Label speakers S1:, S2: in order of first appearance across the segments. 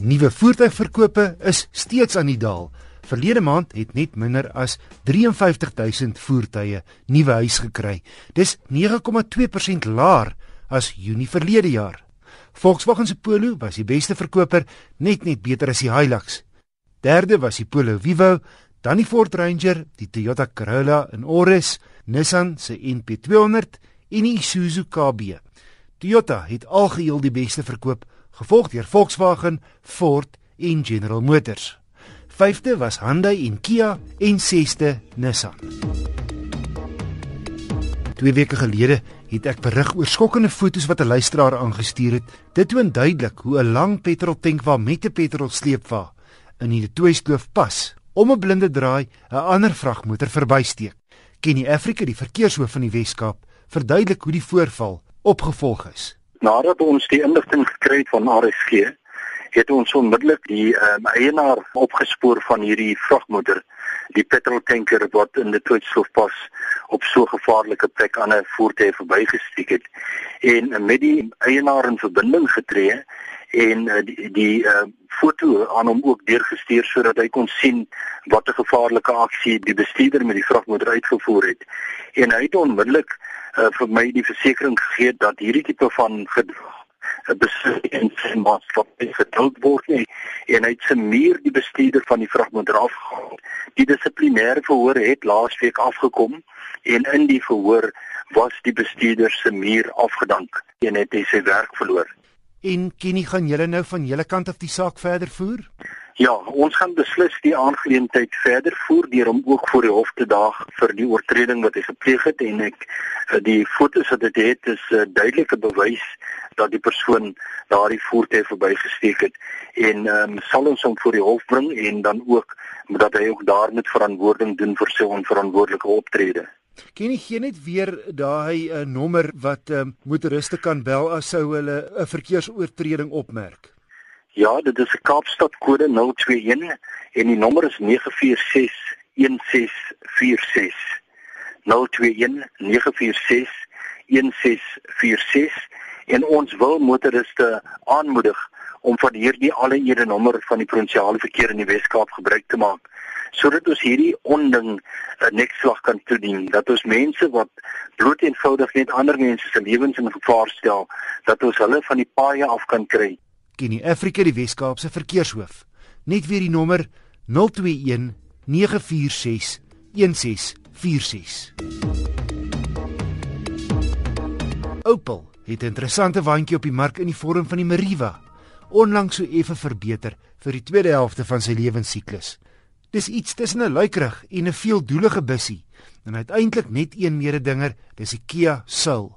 S1: Nuwe voertuigverkope is steeds aan die daal. Verlede maand het net minder as 53000 voertuie nuwe huis gekry. Dis 9,2% laer as Junie verlede jaar. Volkswagen se Polo was die beste verkoper, net net beter as die Hilux. Derde was die Polo Vivo, dan die Ford Ranger, die Toyota Corolla en Auris, Nissan se NP200 en die Isuzu KB. Toyota het algeheel die beste verkoop gevolg deur Volkswagen, Ford en General Motors. Vyfde was Hyundai en Kia en sesde Nissan. Twee weke gelede het ek berig oor skokkende foto's wat 'n luisteraar aangestuur het. Dit toon duidelik hoe 'n lang petroltankwa met 'n petrolsleepwa in die Tweeskloof pas om 'n blinde draai 'n ander vragmotor verbysteek. Kenny Africa, die verkeershoof van die Wes-Kaap, verduidelik hoe die voorval opgevolg is.
S2: Nadat ons die inligting gekry het van RSG, het ons onmiddellik die um, eienaar opgespoor van hierdie vragmotor, die petroltanker wat in die Tweedslofpas op so 'n gevaarlike plek aan 'n voertuig verbygesteek het. En met die eienaar in verbinding getree en uh, die die uh, foto aan hom ook deurgestuur sodat hy kon sien wat 'n gevaarlike aksie die bestuurder met die vragmotor uitgevoer het en hy het onmiddellik uh, vir my die versekering gegee dat hierdie tipe van gedrag 'n besin in maatskappy geduld word nie en hy het se muur die bestuurder van die vragmotor afgehaal. Die dissiplinêre verhoor het laasweek afgekom en in die verhoor was die bestuurder se muur afgedank en het hy sy werk verloor.
S1: En Kenny, gaan julle nou van julle kant af die saak verder voer?
S2: Ja, ons gaan beslis die aangeleentheid verder voer deur hom ook voor die hof te daag vir die oortreding wat hy gepleeg het en ek eh, die fotos wat dit het is 'n uh, duidelike bewys dat die persoon daardie voertuig verbygesteek het en ehm um, sal ons hom voor die hof bring en dan ook dat hy ook daar met verantwoording doen vir sy onverantwoordelike optrede.
S1: Ken jy gee net weer daai uh, nommer wat um, motoriste kan bel as sou hulle 'n verkeersoortreding opmerk?
S2: Ja, dit is 'n Kaapstad kode 021 en die nommer is 946 1646. 021 946 1646 en ons wil motoriste aanmoedig om van hierdie alle ere nommer van die provinsiale verkeer in die Wes-Kaap gebruik te maak sodat ons hierdie onding 'n uh, nekslag kan toedien dat ons mense wat bloot eenvoudig net ander mense se lewens in gevaar stel dat ons hulle van die paaie af kan kry
S1: Kenny Afrika die Weskaapse verkeershoof. Net weer die nommer 021 946 1646. Opel het 'n interessante waantjie op die mark in die vorm van die Meriva, onlangs so effe verbeter vir die tweede helfte van sy lewensiklus. Dis iets tussen 'n luikerig en 'n veeldoelige bussie en uiteindelik net een mededinger, dis die Kia Soul.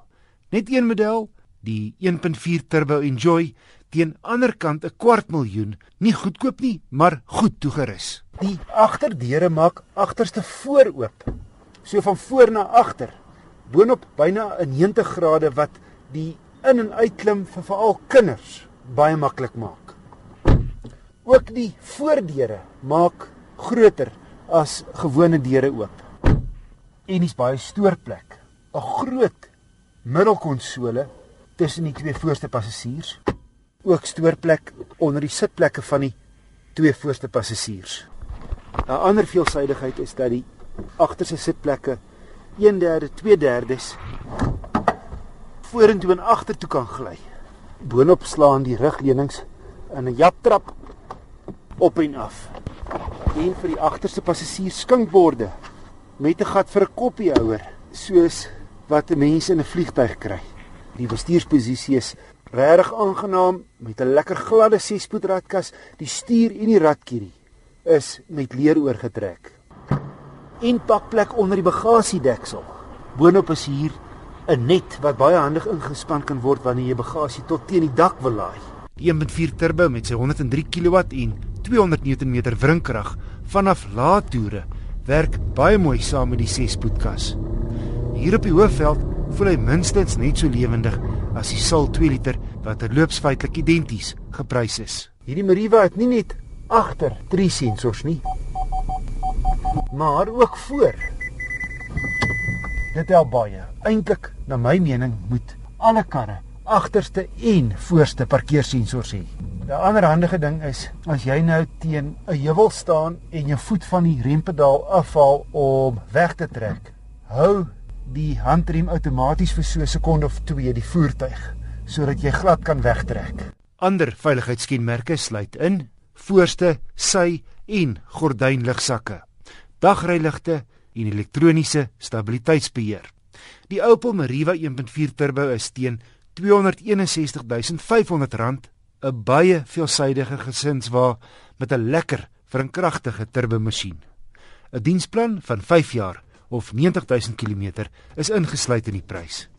S1: Net een model, die 1.4 turbo Enjoy teen ander kant 'n kwart miljoen, nie goedkoop nie, maar goed toegerus. Die agterdeure maak agterste voor oop. So van voor na agter. Boonop byna 'n 90 grade wat die in en uitklim vir veral kinders baie maklik maak. Ook die voordeure maak groter as gewone deure oop. En dis baie stoorplek. 'n Groot middelkonsole tussen die twee voorste passasiers ook stoorplek onder die sitplekke van die twee voorste passasiers. 'n Ander veelsidigheid is dat die agterste sitplekke 1/3, 2/3 vorentoe en agtertoe kan gly. Boonop slaan die rugleunings in 'n japtrap op en af. En vir die agterste passasiers skinkborde met 'n gat vir 'n koppiehouer, soos wat 'n mens in 'n vliegtyg kry. Die bestuursposisie is regtig aangenaam met 'n lekker gladde 6-spoed ratkas. Die stuur en die ratkierie is met leer oorgetrek. En pakplek onder die bagasiedeksel. Boonop is hier 'n net wat baie handig ingespan kan word wanneer jy bagasie tot teen die dak wil laai. Die 1.4 turbo met sy 103 kW en 200 Nm wrinkrag vanaf lae toere werk baie mooi saam met die 6-spoedkas. Hier op die hoofveld voel hy minstens net so lewendig as die Sul 2 liter wat terloops feitelik identies geprys is. Hierdie Meriva het nie net agter 3 sensors nie, maar ook voor. Dit help baie. Eintlik, na my mening, moet alle karre agterste en voorste parkeersensors hê. 'n Ander handige ding is as jy nou teen 'n heuwel staan en jou voet van die rempedaal afhaal om weg te trek, hou die handrem outomaties vir so 'n sekonde of 2 die voertuig sodat jy glad kan wegtrek. Ander veiligheidskenmerke sluit in voorste sy en gordynligsakke, dagryligte en elektroniese stabiliteitsbeheer. Die Opel Meriva 1.4 Turbo is teen R261500 'n baie veelsidige gesinswa met 'n lekker verkragtige turbomasjien. 'n Diensplan van 5 jaar of 90000 km is ingesluit in die prys.